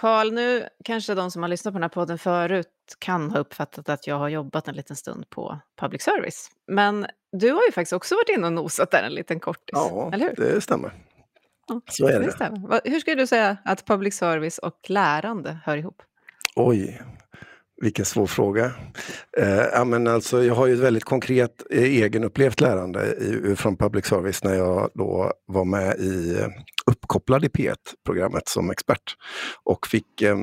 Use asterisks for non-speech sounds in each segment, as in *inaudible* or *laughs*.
Karl, nu kanske de som har lyssnat på den här podden förut kan ha uppfattat att jag har jobbat en liten stund på public service. Men du har ju faktiskt också varit inne och nosat där en liten kortis, Ja, eller hur? det stämmer. Ja, Så är det det. stämmer. Hur skulle du säga att public service och lärande hör ihop? Oj, vilken svår fråga. Eh, ja, men alltså, jag har ju ett väldigt konkret eh, egenupplevt lärande i, eh, från public service när jag då var med i eh, Uppkopplad i P1-programmet som expert och fick eh,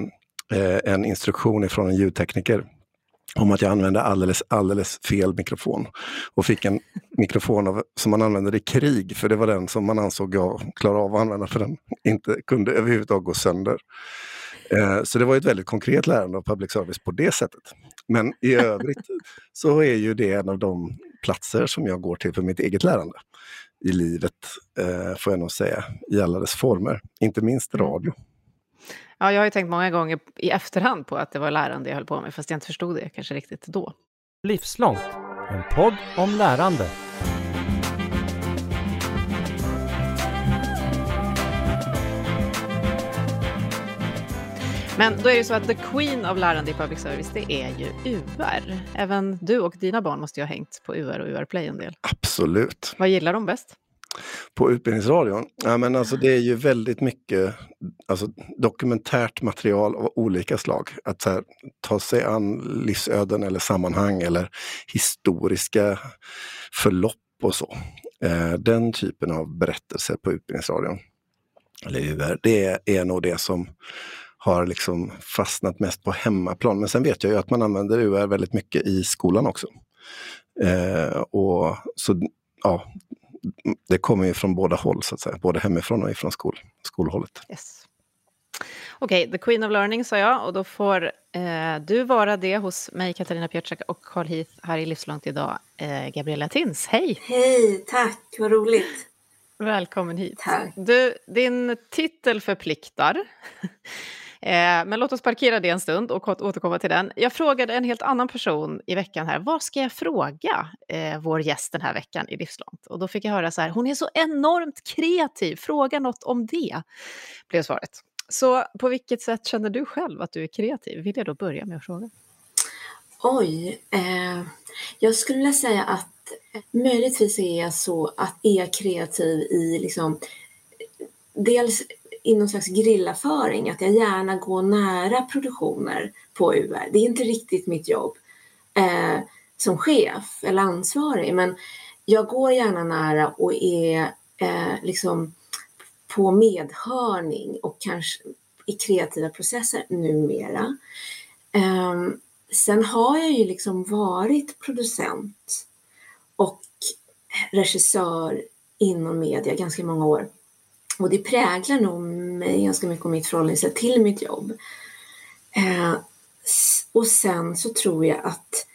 en instruktion från en ljudtekniker om att jag använde alldeles, alldeles fel mikrofon. Och fick en mikrofon av, som man använde i krig, för det var den som man ansåg jag klarade av att använda för den inte kunde överhuvudtaget gå sönder. Eh, Så det var ett väldigt konkret lärande av public service på det sättet. Men i övrigt *laughs* så är ju det en av de platser som jag går till för mitt eget lärande i livet, eh, får jag nog säga, i alla dess former. Inte minst radio. Ja, jag har ju tänkt många gånger i efterhand på att det var lärande jag höll på med, fast jag inte förstod det kanske riktigt då. Livslångt, en podd om lärande. Men då är det så att the queen av lärande i public service, det är ju UR. Även du och dina barn måste ju ha hängt på UR och UR Play en del. Absolut. Vad gillar de bäst? På Utbildningsradion, ja, men alltså det är ju väldigt mycket alltså, dokumentärt material av olika slag. Att här, ta sig an livsöden eller sammanhang eller historiska förlopp och så. Eh, den typen av berättelser på Utbildningsradion, eller UR, det är nog det som har liksom fastnat mest på hemmaplan. Men sen vet jag ju att man använder UR väldigt mycket i skolan också. Eh, och så, ja, det kommer ju från båda håll, så att säga. både hemifrån och ifrån skol, skolhållet. Yes. Okej, the queen of learning sa jag och då får eh, du vara det hos mig, Katarina Pietschak och Carl Heath här i Livslångt idag. Eh, Gabriella Tins, hej! Hej, tack, vad roligt. Välkommen hit. Tack. Du, din titel förpliktar. *laughs* Eh, men låt oss parkera det en stund och återkomma till den. Jag frågade en helt annan person i veckan här, vad ska jag fråga eh, vår gäst den här veckan i Livslångt? Och då fick jag höra så här, hon är så enormt kreativ, fråga något om det, blev svaret. Så på vilket sätt känner du själv att du är kreativ? Vill jag då börja med att fråga. Oj, eh, jag skulle säga att möjligtvis är jag så att är jag kreativ i liksom dels i någon slags grillaföring, att jag gärna går nära produktioner på UR. Det är inte riktigt mitt jobb eh, som chef eller ansvarig, men jag går gärna nära och är eh, liksom på medhörning och kanske i kreativa processer numera. Eh, sen har jag ju liksom varit producent och regissör inom media ganska många år. Och det präglar nog mig ganska mycket om mitt förhållningssätt till mitt jobb. Eh, och sen så tror jag att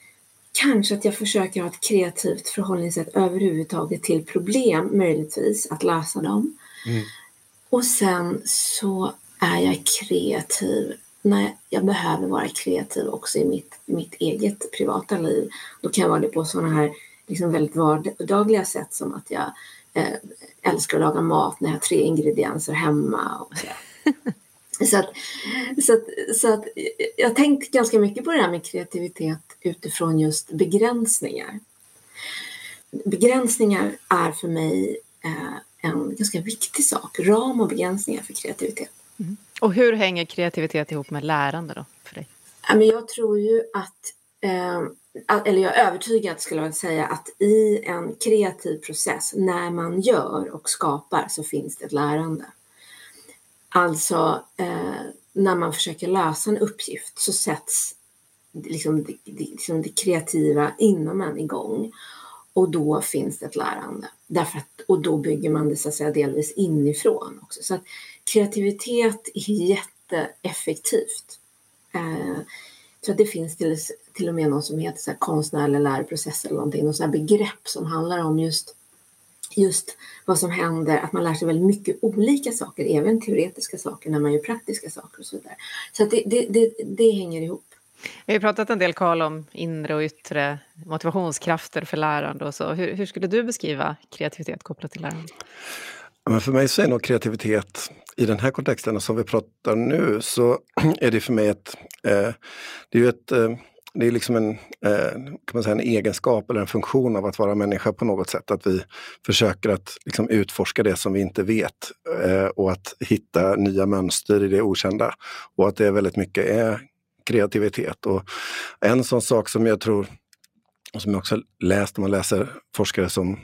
kanske att jag försöker ha ett kreativt förhållningssätt överhuvudtaget till problem, möjligtvis, att lösa dem. Och sen så är jag kreativ när jag behöver vara kreativ också i mitt, mitt eget privata liv. Då kan jag vara det på sådana här liksom väldigt vardagliga sätt som att jag eh, älskar att laga mat när jag har tre ingredienser hemma. Och så. *laughs* Så att, så, att, så att jag har tänkt ganska mycket på det här med kreativitet utifrån just begränsningar. Begränsningar är för mig eh, en ganska viktig sak. Ram och begränsningar för kreativitet. Och hur hänger kreativitet ihop med lärande då, för dig? Jag tror ju att, eh, att- eller jag är övertygad skulle jag säga, att i en kreativ process, när man gör och skapar, så finns det ett lärande. Alltså, eh, när man försöker lösa en uppgift så sätts liksom det, det, liksom det kreativa inom en igång. Och då finns det ett lärande. Därför att, och då bygger man det så att säga delvis inifrån också. Så att kreativitet är jätteeffektivt. Eh, så att det finns till, till och med något som heter så här konstnärlig läroprocess eller någonting, något så här begrepp som handlar om just, just vad som händer, att man lär sig väldigt mycket olika saker, även teoretiska saker när man gör praktiska saker och så vidare. Så att det, det, det, det hänger ihop. Vi har pratat en del, Karl, om inre och yttre motivationskrafter för lärande och så. Hur, hur skulle du beskriva kreativitet kopplat till lärande? Ja, Men för mig så är nog kreativitet i den här kontexten som vi pratar nu så *clears throat* är det för mig ett, eh, det är ju ett eh, det är liksom en, eh, kan man säga, en egenskap eller en funktion av att vara människa på något sätt. Att vi försöker att liksom utforska det som vi inte vet eh, och att hitta nya mönster i det okända. Och att det väldigt mycket är kreativitet. Och en sån sak som jag tror, och som jag också läst när man läser forskare som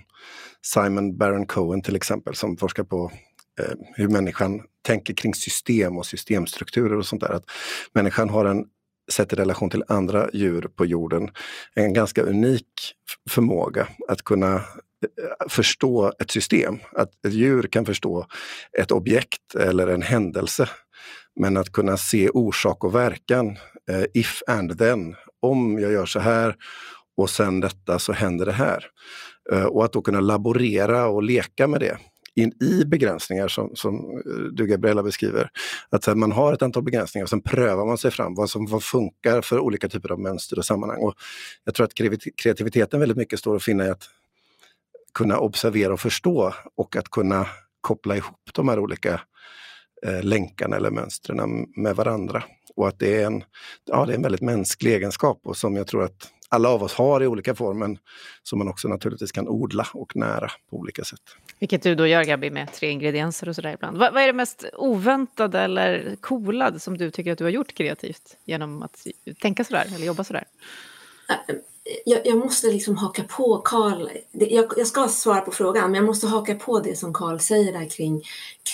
Simon Baron Cohen till exempel, som forskar på Eh, hur människan tänker kring system och systemstrukturer och sånt där. Att människan har en sett i relation till andra djur på jorden, en ganska unik förmåga att kunna eh, förstå ett system. Att ett djur kan förstå ett objekt eller en händelse. Men att kunna se orsak och verkan, eh, if and then. Om jag gör så här och sen detta så händer det här. Och att då kunna laborera och leka med det in i begränsningar som, som eh, du Gabriella beskriver. Att man har ett antal begränsningar och sen prövar man sig fram vad som vad funkar för olika typer av mönster och sammanhang. Och jag tror att kreativiteten väldigt mycket står att finna i att kunna observera och förstå och att kunna koppla ihop de här olika eh, länkarna eller mönstren med varandra. Och att det är en, ja, det är en väldigt mänsklig egenskap och som jag tror att alla av oss har i olika former, som man också naturligtvis kan odla och nära på olika sätt. Vilket du då gör Gabi med tre ingredienser och sådär ibland. Vad, vad, är det mest oväntade eller coola som du tycker att du har gjort kreativt genom att tänka sådär eller jobba sådär? Jag, jag måste liksom haka på Karl. Jag, jag, ska svara på frågan, men jag måste haka på det som Karl säger där kring,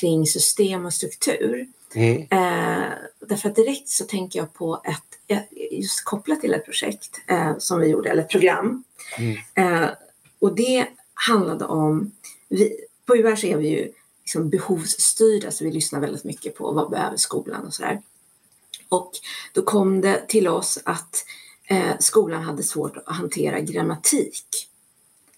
kring system och struktur. Mm. Eh, därför att direkt så tänker jag på ett, just kopplat till ett projekt eh, som vi gjorde, eller ett program. Mm. Eh, och det handlade om, vi, på UR så är vi ju liksom behovsstyrda så vi lyssnar väldigt mycket på vad behöver skolan och sådär. Och då kom det till oss att eh, skolan hade svårt att hantera grammatik.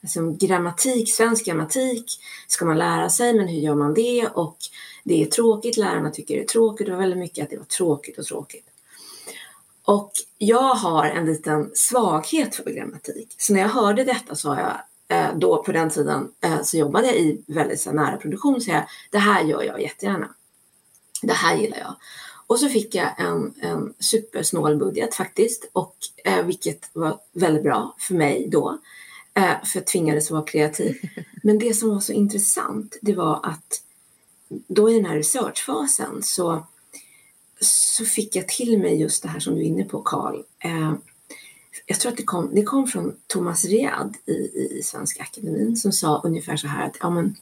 Alltså grammatik, svensk grammatik ska man lära sig, men hur gör man det? Och det är tråkigt, lärarna tycker det är tråkigt. Det var väldigt mycket att det var tråkigt och tråkigt. Och jag har en liten svaghet för grammatik. Så när jag hörde detta sa jag, eh, då på den tiden eh, så jobbade jag i väldigt så nära produktion, så jag, det här gör jag jättegärna. Det här gillar jag. Och så fick jag en, en supersnål budget faktiskt, och, eh, vilket var väldigt bra för mig då, eh, för jag tvingades vara kreativ. *laughs* Men det som var så intressant, det var att då i den här researchfasen så, så fick jag till mig just det här som du är inne på Karl. Eh, jag tror att det kom, det kom från Thomas Riad i, i Svenska Akademin som sa ungefär så här att ja, men,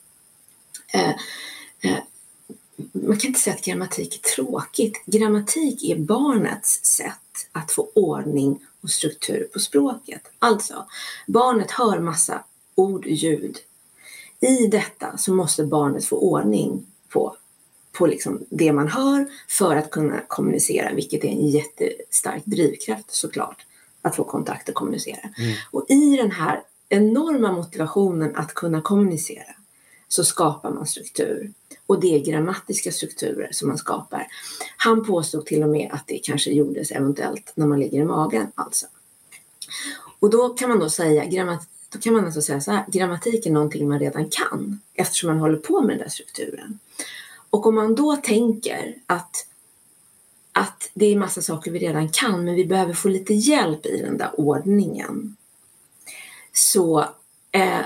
eh, eh, man kan inte säga att grammatik är tråkigt. Grammatik är barnets sätt att få ordning och struktur på språket. Alltså, barnet hör massa ord, och ljud. I detta så måste barnet få ordning på, på liksom det man hör för att kunna kommunicera, vilket är en jättestark drivkraft såklart, att få kontakt och kommunicera. Mm. Och i den här enorma motivationen att kunna kommunicera så skapar man struktur. Och det är grammatiska strukturer som man skapar. Han påstod till och med att det kanske gjordes eventuellt när man ligger i magen alltså. Och då kan man då säga, grammat, då kan man alltså säga så här, grammatik är någonting man redan kan eftersom man håller på med den där strukturen. Och om man då tänker att, att det är massa saker vi redan kan men vi behöver få lite hjälp i den där ordningen. Så, eh,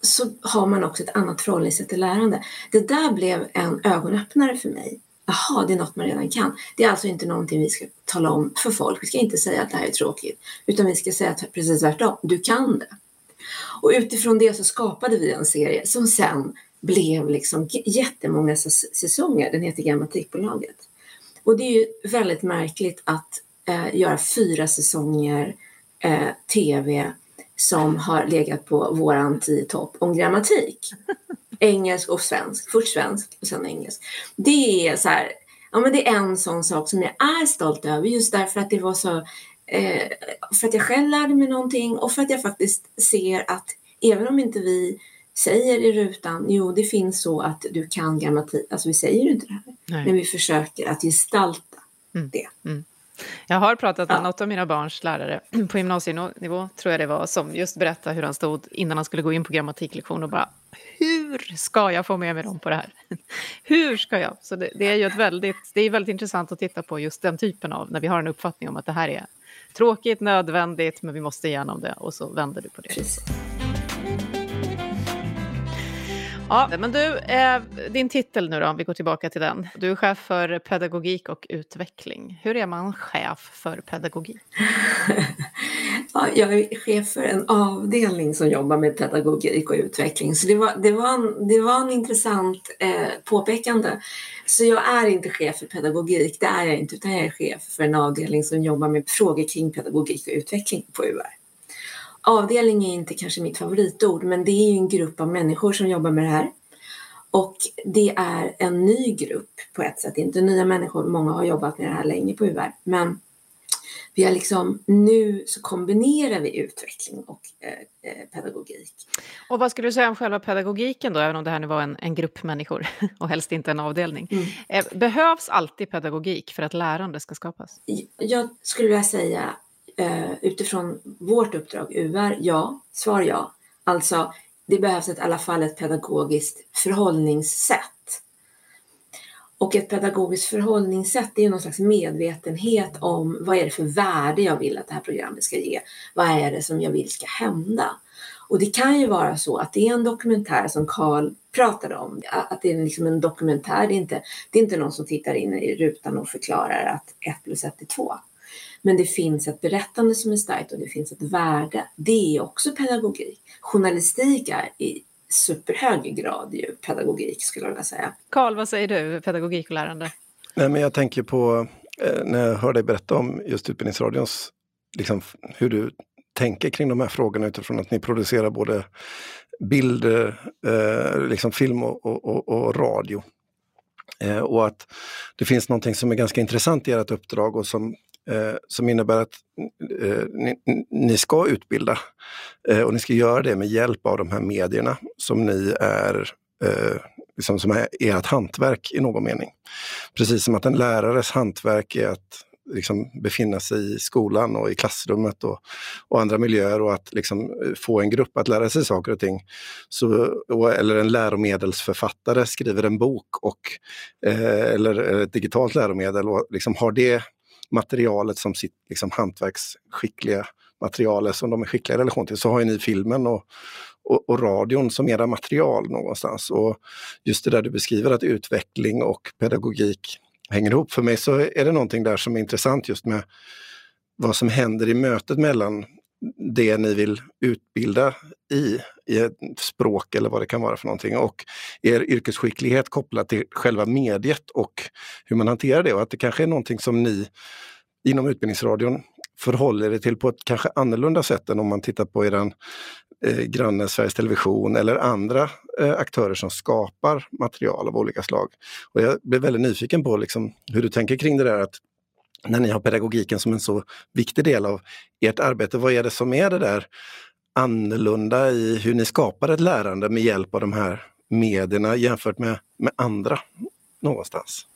så har man också ett annat förhållningssätt till lärande. Det där blev en ögonöppnare för mig. Jaha, det är något man redan kan. Det är alltså inte någonting vi ska tala om för folk. Vi ska inte säga att det här är tråkigt, utan vi ska säga att precis tvärtom, du kan det. Och utifrån det så skapade vi en serie som sen blev liksom jättemånga säsonger. Den heter Grammatikbolaget. Och det är ju väldigt märkligt att eh, göra fyra säsonger eh, TV som har legat på våran tio topp om grammatik. *laughs* Engelsk och svensk, först svensk och sen engelsk. Det är så här, ja men det är en sån sak som jag är stolt över just därför att det var så, eh, för att jag själv lärde mig någonting och för att jag faktiskt ser att även om inte vi säger i rutan, jo det finns så att du kan grammatik, alltså vi säger inte det här, Nej. men vi försöker att gestalta mm. det. Mm. Jag har pratat med ja. något av mina barns lärare på gymnasienivå, tror jag det var, som just berättade hur han stod innan han skulle gå in på grammatiklektion och bara hur hur ska jag få med mig dem på det här? *laughs* hur ska jag? Så det, det, är ju ett väldigt, det är väldigt intressant att titta på just den typen av, när vi har en uppfattning om att det här är tråkigt, nödvändigt, men vi måste igenom det och så vänder du på det. Precis. Ja, men du, eh, din titel nu då, om vi går tillbaka till den. Du är chef för pedagogik och utveckling. Hur är man chef för pedagogik? *laughs* ja, jag är chef för en avdelning som jobbar med pedagogik och utveckling. Så det var, det var, en, det var en intressant eh, påpekande. Så jag är inte chef för pedagogik, det är jag inte, utan jag är chef för en avdelning som jobbar med frågor kring pedagogik och utveckling på UR. Avdelning är inte kanske mitt favoritord, men det är ju en grupp av människor som jobbar med det här. Och det är en ny grupp på ett sätt, inte nya människor, många har jobbat med det här länge på UR, men vi har liksom, nu så kombinerar vi utveckling och eh, eh, pedagogik. Och vad skulle du säga om själva pedagogiken då, även om det här nu var en, en grupp människor *laughs* och helst inte en avdelning? Mm. Eh, behövs alltid pedagogik för att lärande ska skapas? Jag skulle vilja säga eh, utifrån vårt uppdrag UR, ja, svar ja. Alltså, det behövs ett, i alla fall ett pedagogiskt förhållningssätt. Och ett pedagogiskt förhållningssätt är ju någon slags medvetenhet om vad är det för värde jag vill att det här programmet ska ge? Vad är det som jag vill ska hända? Och det kan ju vara så att det är en dokumentär som Karl pratade om, att det är liksom en dokumentär, det är, inte, det är inte någon som tittar in i rutan och förklarar att ett plus ett är två. Men det finns ett berättande som är starkt och det finns ett värde. Det är också pedagogik. Journalistik är i superhög grad ju pedagogik skulle jag vilja säga. Karl, vad säger du, pedagogik och lärande? Nej, men jag tänker på eh, när jag hör dig berätta om just Utbildningsradions, liksom, hur du tänker kring de här frågorna utifrån att ni producerar både bild, eh, liksom film och, och, och radio. Eh, och att det finns någonting som är ganska intressant i ert uppdrag och som eh, som innebär att eh, ni, ni, ska utbilda eh, och ni ska göra det med hjälp av de här medierna som ni är eh, liksom som är ert hantverk i någon mening. Precis som att en lärares hantverk är att liksom befinna sig i skolan och i klassrummet och, och andra miljöer och att liksom få en grupp att lära sig saker och ting. Så, och, eller en läromedelsförfattare skriver en bok och, eh, eller ett digitalt läromedel och liksom har det materialet som sitt liksom, hantverksskickliga material som de är skickliga i relation till, så har ju ni filmen och, och, och, radion som era material någonstans. Och just det där du beskriver att utveckling och pedagogik hänger ihop. För mig så är det någonting där som är intressant just med vad som händer i mötet mellan det ni vill utbilda i, i ett språk eller vad det kan vara för någonting. Och er yrkesskicklighet kopplat till själva mediet och hur man hanterar det. Och att det kanske är någonting som ni inom Utbildningsradion förhåller er till på ett kanske annorlunda sätt än om man tittar på er eh, granne Sveriges Television eller andra eh, aktörer som skapar material av olika slag. Och jag blev väldigt nyfiken på liksom, hur du tänker kring det där att när ni har pedagogiken som en så viktig del av ert arbete, vad är det som är det där annorlunda i hur ni skapar ett lärande med hjälp av de här medierna jämfört med, med andra någonstans?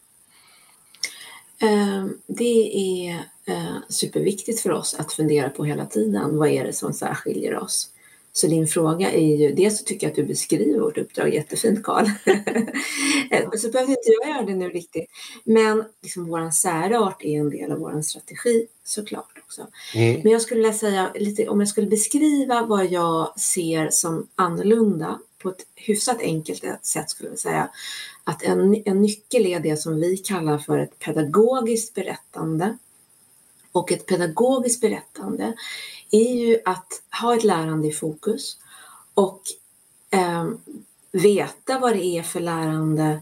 Ehm, det är eh, superviktigt för oss att fundera på hela tiden. Vad är det som särskiljer oss? Så din fråga är ju, dels så tycker jag att du beskriver vårt uppdrag jättefint Karl. *laughs* så behöver inte jag göra det nu riktigt. Men liksom våran särart är en del av vår strategi såklart också. Mm. Men jag skulle vilja säga lite, om jag skulle beskriva vad jag ser som annorlunda på ett hyfsat enkelt sätt skulle jag säga att en, en nyckel är det som vi kallar för ett pedagogiskt berättande. Och ett pedagogiskt berättande är ju att ha ett lärande i fokus och eh, veta vad det är för lärande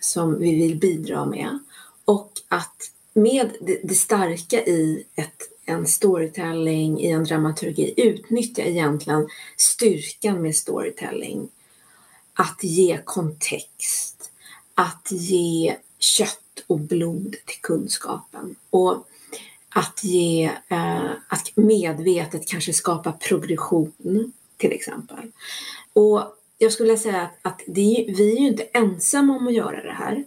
som vi vill bidra med och att med det, det starka i ett, en storytelling, i en dramaturgi, utnyttja egentligen styrkan med storytelling. Att ge kontext, att ge kött och blod till kunskapen. Och att ge, eh, att medvetet kanske skapa progression till exempel. Och jag skulle säga att, att det, vi är ju inte ensamma om att göra det här.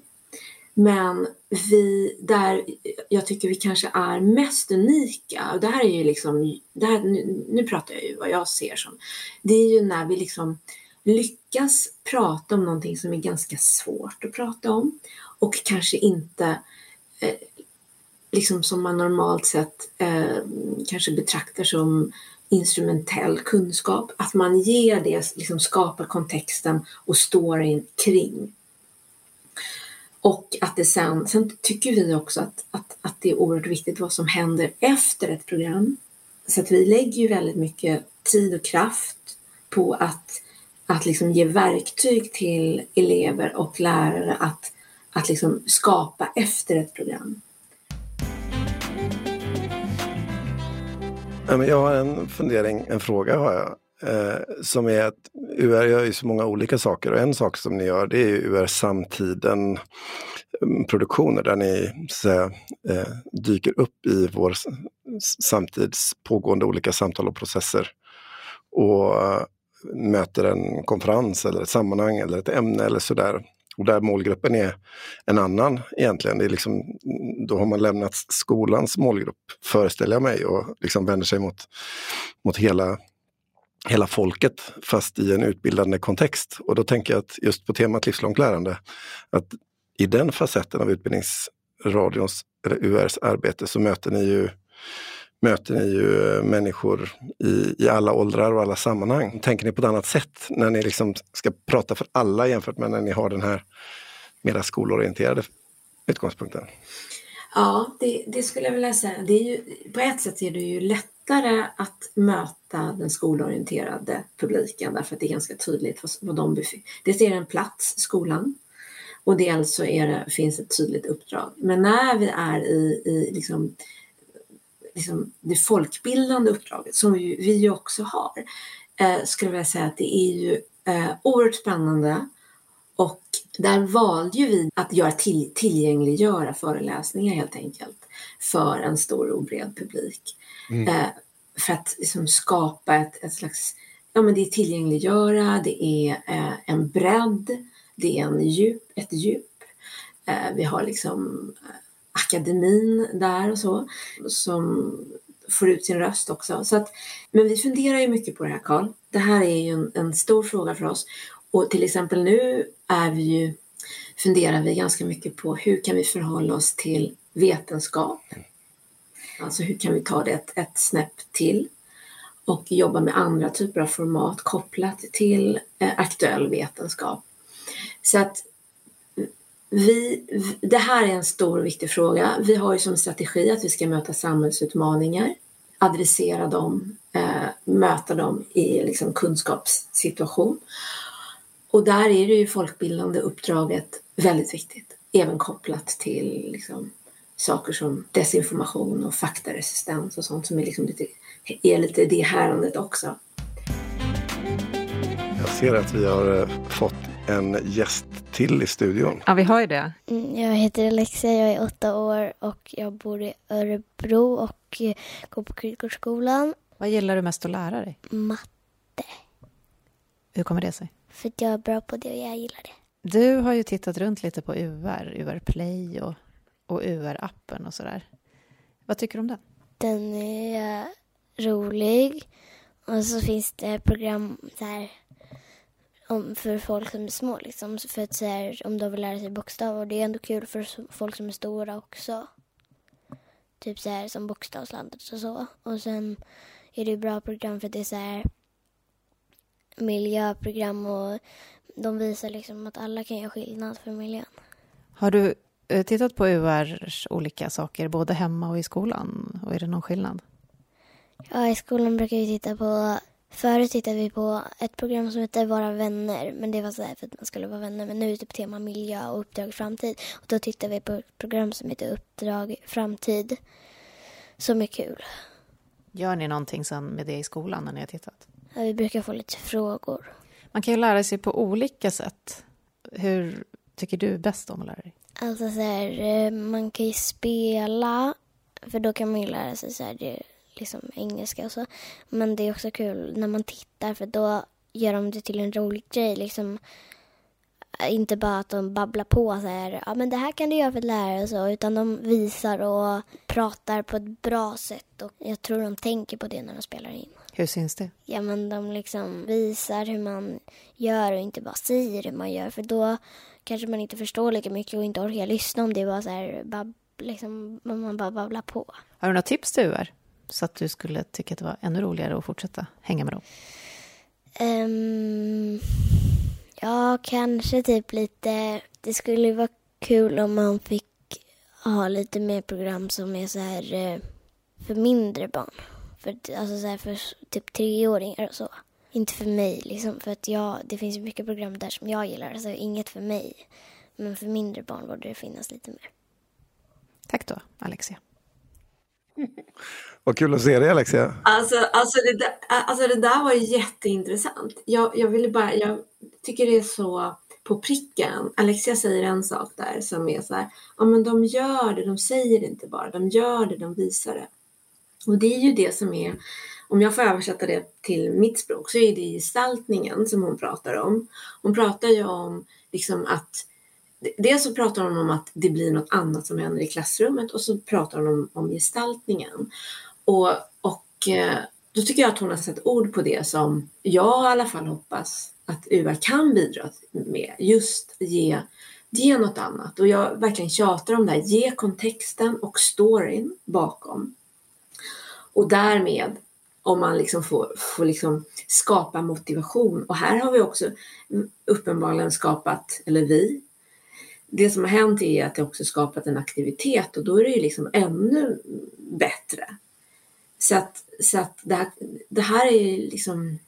Men vi, där jag tycker vi kanske är mest unika, och det här är ju liksom, det här, nu, nu pratar jag ju vad jag ser som, det är ju när vi liksom lyckas prata om någonting som är ganska svårt att prata om och kanske inte eh, liksom som man normalt sett eh, kanske betraktar som instrumentell kunskap, att man ger det, liksom skapar kontexten och storyn kring. Och att det sen, sen tycker vi också att, att, att det är oerhört viktigt vad som händer efter ett program. Så att vi lägger ju väldigt mycket tid och kraft på att, att liksom ge verktyg till elever och lärare att, att liksom skapa efter ett program. Jag har en fundering, en fråga har jag. Eh, som är att UR gör ju så många olika saker och en sak som ni gör det är ju UR Samtiden mm, produktioner där ni så säga, eh, dyker upp i vår samtids pågående olika samtal och processer. Och eh, möter en konferens eller ett sammanhang eller ett ämne eller sådär. Och där målgruppen är en annan egentligen. Det är liksom, då har man lämnat skolans målgrupp, föreställer jag mig, och liksom vänder sig mot, mot hela, hela folket fast i en utbildande kontext. Och då tänker jag att just på temat livslångt lärande, att i den facetten av Utbildningsradions, eller URs arbete så möter ni ju möter ni ju eh, människor i, i alla åldrar och alla sammanhang. Tänker ni på ett annat sätt när ni liksom ska prata för alla jämfört med när ni har den här mera skolorienterade utgångspunkten? Ja, det, det, skulle jag vilja säga. Det är ju, på ett sätt är det ju lättare att möta den skolorienterade publiken därför att det är ganska tydligt vad, vad de befinner Dels är det en plats, skolan, och dels så är det, finns ett tydligt uppdrag. Men när vi är i, i liksom liksom, det folkbildande uppdraget som vi, vi ju också har, eh, skulle jag vilja säga att det är ju eh, oerhört spännande och där valde ju vi att göra till, tillgängliggöra föreläsningar helt enkelt för en stor och bred publik. Mm. Eh, för att liksom skapa ett, ett slags, ja men det är tillgängliggöra, det är eh, en bredd, det är en djup, ett djup. Eh, vi har liksom akademin där och så, som får ut sin röst också. Så att, men vi funderar ju mycket på det här Karl. Det här är ju en, en, stor fråga för oss. Och till exempel nu är vi ju, funderar vi ganska mycket på hur kan vi förhålla oss till vetenskap? Alltså hur kan vi ta det ett, ett snäpp till? Och jobba med andra typer av format kopplat till eh, aktuell vetenskap. Så att vi, det här är en stor och viktig fråga. Vi har ju som strategi att vi ska möta samhällsutmaningar, adressera dem, eh, möta dem i liksom kunskapssituation. Och där är det ju folkbildande uppdraget väldigt viktigt, även kopplat till liksom, saker som desinformation och faktaresistens och sånt som är, liksom lite, är lite det härandet också. Jag ser att vi har eh, fått en gäst till i studion. Ja, vi har ju det. Mm, jag heter Alexia, jag är åtta år och jag bor i Örebro och går på Kryddgårdsskolan. Vad gillar du mest att lära dig? Matte. Hur kommer det sig? För att jag är bra på det och jag gillar det. Du har ju tittat runt lite på UR, UR Play och, och UR-appen och sådär. Vad tycker du om den? Den är rolig och så finns det program här om, för folk som är små. Liksom. För att så här, om de vill lära sig bokstäver. Det är ändå kul för folk som är stora också. Typ så här som Bokstavslandet och så. Och sen är det bra program för att det är så här miljöprogram och de visar liksom att alla kan göra skillnad för miljön. Har du eh, tittat på URs olika saker både hemma och i skolan? Och är det någon skillnad? Ja, i skolan brukar vi titta på Förut tittade vi på ett program som hette Vara vänner, men det var så för att man skulle vara vänner. Men nu är det typ tema miljö och Uppdrag framtid. Och då tittade vi på ett program som heter Uppdrag framtid, som är kul. Gör ni någonting sen med det i skolan när ni har tittat? Ja, vi brukar få lite frågor. Man kan ju lära sig på olika sätt. Hur tycker du bäst om att lära dig? Alltså så här, eh, man kan ju spela, för då kan man ju lära sig så här, liksom engelska och så. Men det är också kul när man tittar för då gör de det till en rolig grej. Liksom, inte bara att de babblar på så här, ja men det här kan du göra för att lära dig och så, utan de visar och pratar på ett bra sätt och jag tror de tänker på det när de spelar in. Hur syns det? Ja, men de liksom visar hur man gör och inte bara säger hur man gör. För då kanske man inte förstår lika mycket och inte orkar lyssna om det bara så här, bab, liksom, man bara babblar på. Har du några tips till UR? Så att du skulle tycka att det var ännu roligare att fortsätta hänga med dem? Um, ja, kanske typ lite... Det skulle vara kul om man fick ha lite mer program som är så här eh, för mindre barn. För, alltså så här för typ treåringar och så. Inte för mig, liksom. För att jag, det finns mycket program där som jag gillar. Alltså inget för mig. Men för mindre barn borde det finnas lite mer. Tack då, Alexia. Vad kul att se dig Alexia. Alltså, alltså, det, där, alltså det där var jätteintressant. Jag, jag, ville bara, jag tycker det är så på pricken. Alexia säger en sak där som är så här, ja men de gör det, de säger det inte bara, de gör det, de visar det. Och det är ju det som är, om jag får översätta det till mitt språk, så är det gestaltningen som hon pratar om. Hon pratar ju om liksom att Dels så pratar hon om att det blir något annat som händer i klassrummet och så pratar hon om, om gestaltningen. Och, och eh, då tycker jag att hon har satt ord på det som jag i alla fall hoppas att UR kan bidra med. Just ge, ge något annat. Och jag verkligen tjatar om det här. Ge kontexten och storyn bakom. Och därmed om man liksom får, får liksom skapa motivation. Och här har vi också uppenbarligen skapat, eller vi, det som har hänt är att det också skapat en aktivitet och då är det ju liksom ännu bättre. Så att, så att det, här, det här är liksom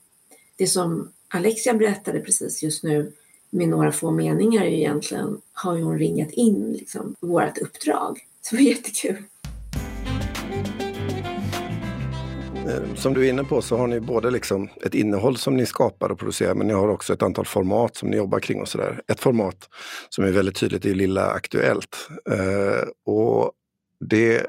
det som Alexia berättade precis just nu med några få meningar egentligen har ju hon ringat in liksom, vårt uppdrag. Så det var jättekul. Som du är inne på så har ni både liksom ett innehåll som ni skapar och producerar men ni har också ett antal format som ni jobbar kring och sådär. Ett format som är väldigt tydligt är Lilla Aktuellt. Eh, och det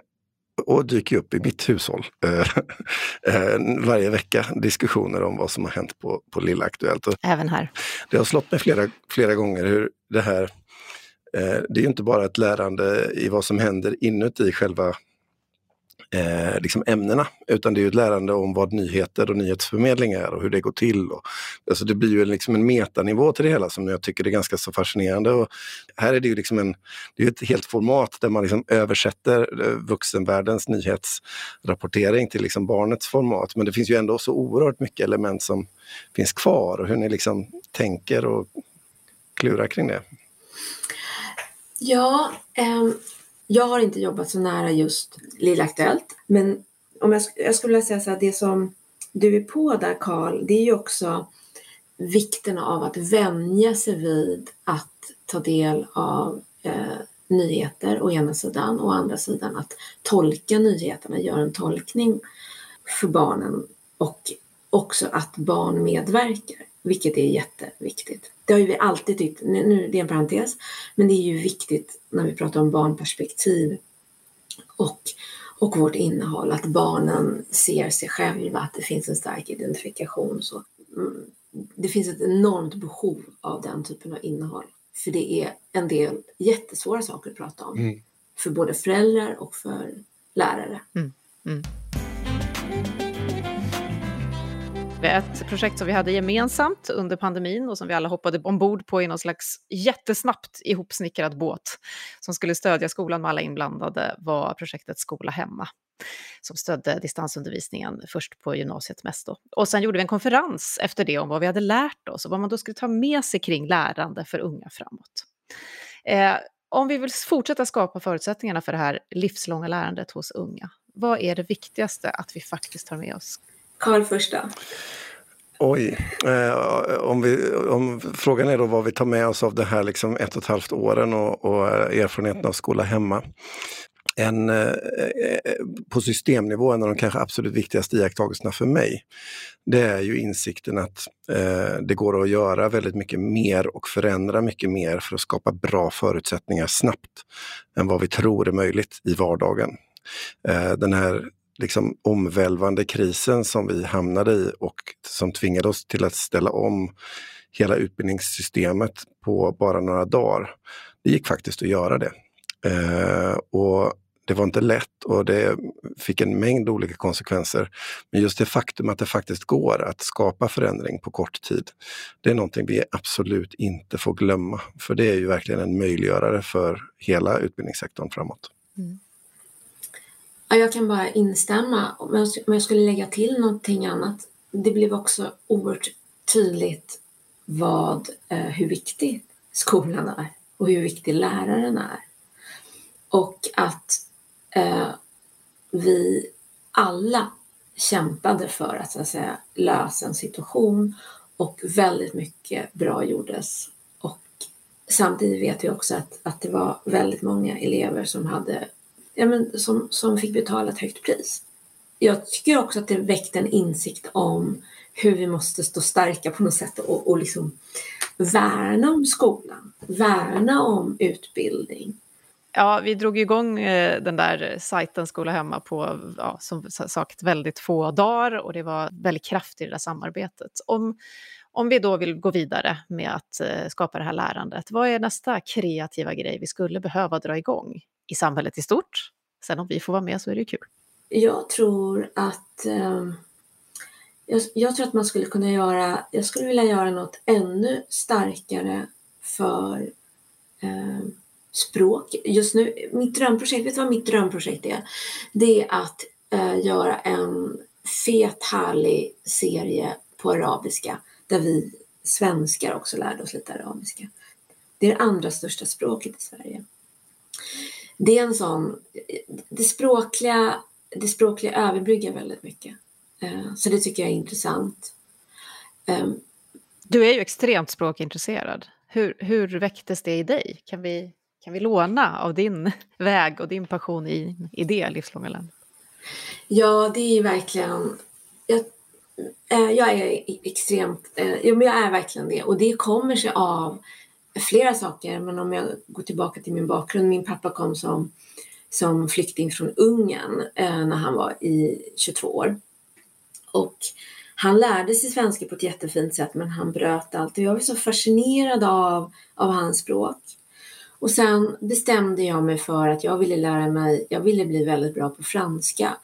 och dyker upp i mitt hushåll eh, *laughs* eh, varje vecka. Diskussioner om vad som har hänt på, på Lilla Aktuellt. Även här. Det har slått mig flera, flera gånger hur det här eh, det är ju inte bara ett lärande i vad som händer inuti själva eh, liksom ämnena, utan det är ett lärande om vad nyheter och nyhetsförmedling är och hur det går till. Och, alltså det blir ju liksom en metanivå till det hela som jag tycker är ganska så fascinerande. Och här är det ju liksom en, det är ett helt format där man liksom översätter eh, vuxenvärldens nyhetsrapportering till liksom barnets format. Men det finns ju ändå så oerhört mycket element som finns kvar och hur ni liksom tänker och klurar kring det. Ja, ehm, jag har inte jobbat så nära just Lilla Aktuellt, men om jag, jag skulle vilja säga så här, det som du är på där Karl, det är ju också vikten av att vänja sig vid att ta del av eh, nyheter å ena sidan och å andra sidan att tolka nyheterna, göra en tolkning för barnen och också att barn medverkar, vilket är jätteviktigt. Det har ju vi alltid tyckt, nu det är en parentes, men det är ju viktigt när vi pratar om barnperspektiv och, och vårt innehåll, att barnen ser sig själva, att det finns en stark identifikation. Så, mm, det finns ett enormt behov av den typen av innehåll. För det är en del jättesvåra saker att prata om. Mm. För både föräldrar och för lärare. Mm. Mm. Ett projekt som vi hade gemensamt under pandemin och som vi alla hoppade ombord på i någon slags jättesnabbt ihopsnickrad båt som skulle stödja skolan med alla inblandade var projektet Skola hemma som stödde distansundervisningen först på gymnasiet mest. Då. Och sen gjorde vi en konferens efter det om vad vi hade lärt oss och vad man då skulle ta med sig kring lärande för unga framåt. Eh, om vi vill fortsätta skapa förutsättningarna för det här livslånga lärandet hos unga, vad är det viktigaste att vi faktiskt tar med oss Karl första. Oj, eh, om vi, om, frågan är då vad vi tar med oss av det här liksom ett och ett halvt åren och, och erfarenheten av skola hemma. En, eh, eh, på systemnivå, en av de kanske absolut viktigaste iakttagelserna för mig, det är ju insikten att eh, det går att göra väldigt mycket mer och förändra mycket mer för att skapa bra förutsättningar snabbt än vad vi tror är möjligt i vardagen. Eh, den här liksom omvälvande krisen som vi hamnade i och som tvingade oss till att ställa om hela utbildningssystemet på bara några dagar. Det gick faktiskt att göra det. Eh, och Det var inte lätt och det fick en mängd olika konsekvenser. Men just det faktum att det faktiskt går att skapa förändring på kort tid, det är någonting vi absolut inte får glömma. För det är ju verkligen en möjliggörare för hela utbildningssektorn framåt. Mm. Ja, jag kan bara instämma, men om jag skulle lägga till någonting annat. Det blev också oerhört tydligt vad, eh, hur viktig skolan är och hur viktig läraren är. Och att eh, vi alla kämpade för att, så att säga, lösa en situation och väldigt mycket bra gjordes. Och samtidigt vet vi också att, att det var väldigt många elever som, hade, ja, men som, som fick betala ett högt pris. Jag tycker också att det väckte en insikt om hur vi måste stå starka på något sätt och, och liksom värna om skolan, värna om utbildning. Ja, vi drog igång eh, den där sajten Skola hemma på, ja, som sagt, väldigt få dagar och det var väldigt kraftigt i det där samarbetet. Om, om vi då vill gå vidare med att eh, skapa det här lärandet, vad är nästa kreativa grej vi skulle behöva dra igång i samhället i stort? Sen om vi får vara med så är det ju kul. Jag tror att eh, jag, jag, tror att man skulle kunna göra, jag skulle vilja göra något ännu starkare för eh, språk. Just nu, mitt drömprojekt, vet du vad mitt drömprojekt är? Det är att eh, göra en fet härlig serie på arabiska där vi svenskar också lärde oss lite arabiska. Det är det andra största språket i Sverige. Det är en sån, det språkliga, det språkliga överbryggar väldigt mycket. Eh, så det tycker jag är intressant. Ehm, du är ju extremt språkintresserad. Hur, hur väcktes det i dig? Kan vi, kan vi låna av din *laughs* väg och din passion i, i det livslånga lärandet? Ja, det är ju verkligen... Jag, eh, jag är extremt... Eh, ja, men jag är verkligen det. Och det kommer sig av flera saker. Men om jag går tillbaka till min bakgrund. Min pappa kom som, som flykting från Ungern eh, när han var i 22 år. Och han lärde sig svenska på ett jättefint sätt men han bröt allt och jag var så fascinerad av, av hans språk. Och sen bestämde jag mig för att jag ville lära mig, jag ville bli väldigt bra på franska.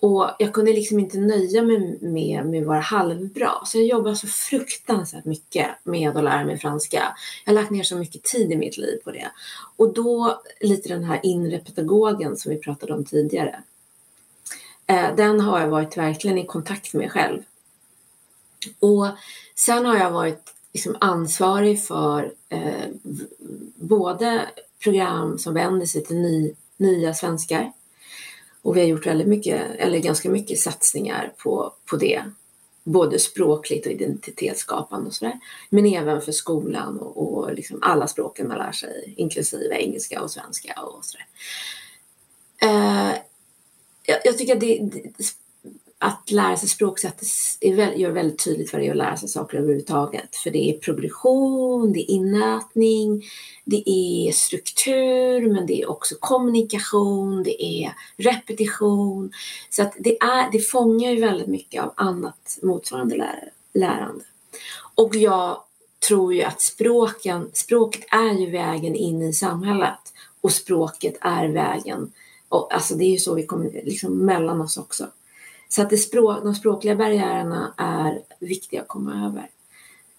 Och jag kunde liksom inte nöja mig med, med att vara halvbra. Så jag jobbade så fruktansvärt mycket med att lära mig franska. Jag har lagt ner så mycket tid i mitt liv på det. Och då lite den här inre pedagogen som vi pratade om tidigare. Eh, den har jag varit verkligen i kontakt med själv. Och sen har jag varit liksom ansvarig för eh, både program som vänder sig till ny, nya svenskar och vi har gjort väldigt mycket, eller ganska mycket satsningar på, på det. Både språkligt och identitetsskapande och sådär. Men även för skolan och, och liksom alla språken man lär sig, inklusive engelska och svenska och sådär. Eh, jag, jag tycker att, det, att lära sig språksätt är, gör väldigt tydligt vad det är att lära sig saker överhuvudtaget. För det är progression, det är inätning, det är struktur, men det är också kommunikation, det är repetition. Så att det, är, det fångar ju väldigt mycket av annat motsvarande lär, lärande. Och jag tror ju att språken, språket är ju vägen in i samhället och språket är vägen och, alltså det är ju så vi kommer liksom mellan oss också. Så att det språk, de språkliga barriärerna är viktiga att komma över.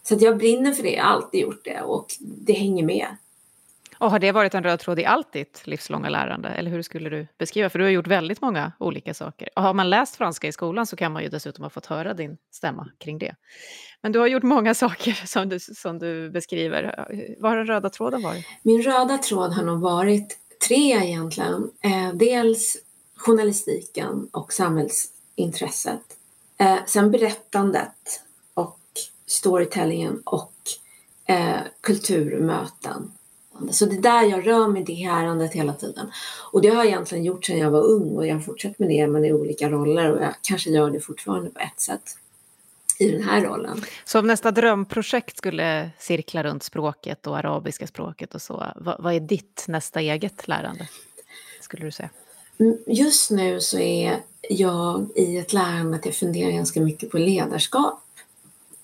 Så att jag brinner för det, jag har alltid gjort det och det hänger med. Och har det varit en röd tråd i allt ditt livslånga lärande? Eller hur skulle du beskriva? För du har gjort väldigt många olika saker. Och har man läst franska i skolan så kan man ju dessutom ha fått höra din stämma kring det. Men du har gjort många *laughs* saker som du, som du beskriver. Vad har den röda tråden varit? Min röda tråd har nog varit tre egentligen. Eh, dels journalistiken och samhällsintresset. Eh, sen berättandet och storytellingen och eh, kulturmöten. Så det är där jag rör mig det härandet hela tiden. Och det har jag egentligen gjort sedan jag var ung och jag har fortsatt med det men i olika roller och jag kanske gör det fortfarande på ett sätt i den här rollen. Så om nästa drömprojekt skulle cirkla runt språket och arabiska språket och så, vad, vad är ditt nästa eget lärande, skulle du säga? Mm, just nu så är jag i ett lärande att jag funderar ganska mycket på ledarskap.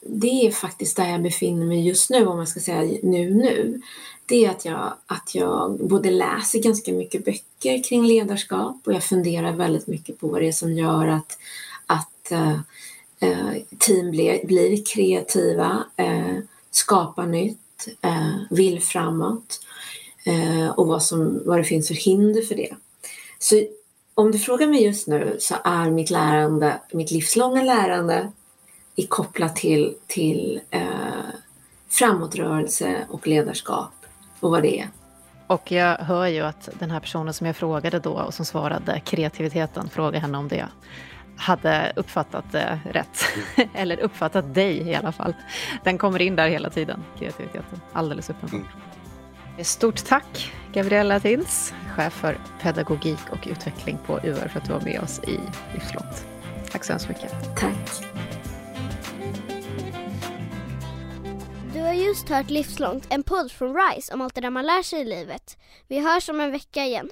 det är faktiskt där jag befinner mig just nu, om man ska säga nu nu. Det är att jag, att jag både läser ganska mycket böcker kring ledarskap och jag funderar väldigt mycket på vad det är som gör att, att äh, team blir, blir kreativa, äh, skapar nytt, vill framåt och vad, som, vad det finns för hinder för det. Så om du frågar mig just nu så är mitt lärande, mitt livslånga lärande är kopplat till, till eh, framåtrörelse och ledarskap och vad det är. Och jag hör ju att den här personen som jag frågade då och som svarade kreativiteten, frågade henne om det, hade uppfattat det rätt. *laughs* Eller uppfattat dig i alla fall. Den kommer in där hela tiden, kreativiteten. Alldeles uppenbart. Mm. Eh, stort tack Gabriella Tins, chef för pedagogik och utveckling på UR för att du var med oss i Livslångt. Tack så hemskt mycket. Tack. Du har just hört Livslångt, en podd från RISE om allt det där man lär sig i livet. Vi hörs om en vecka igen.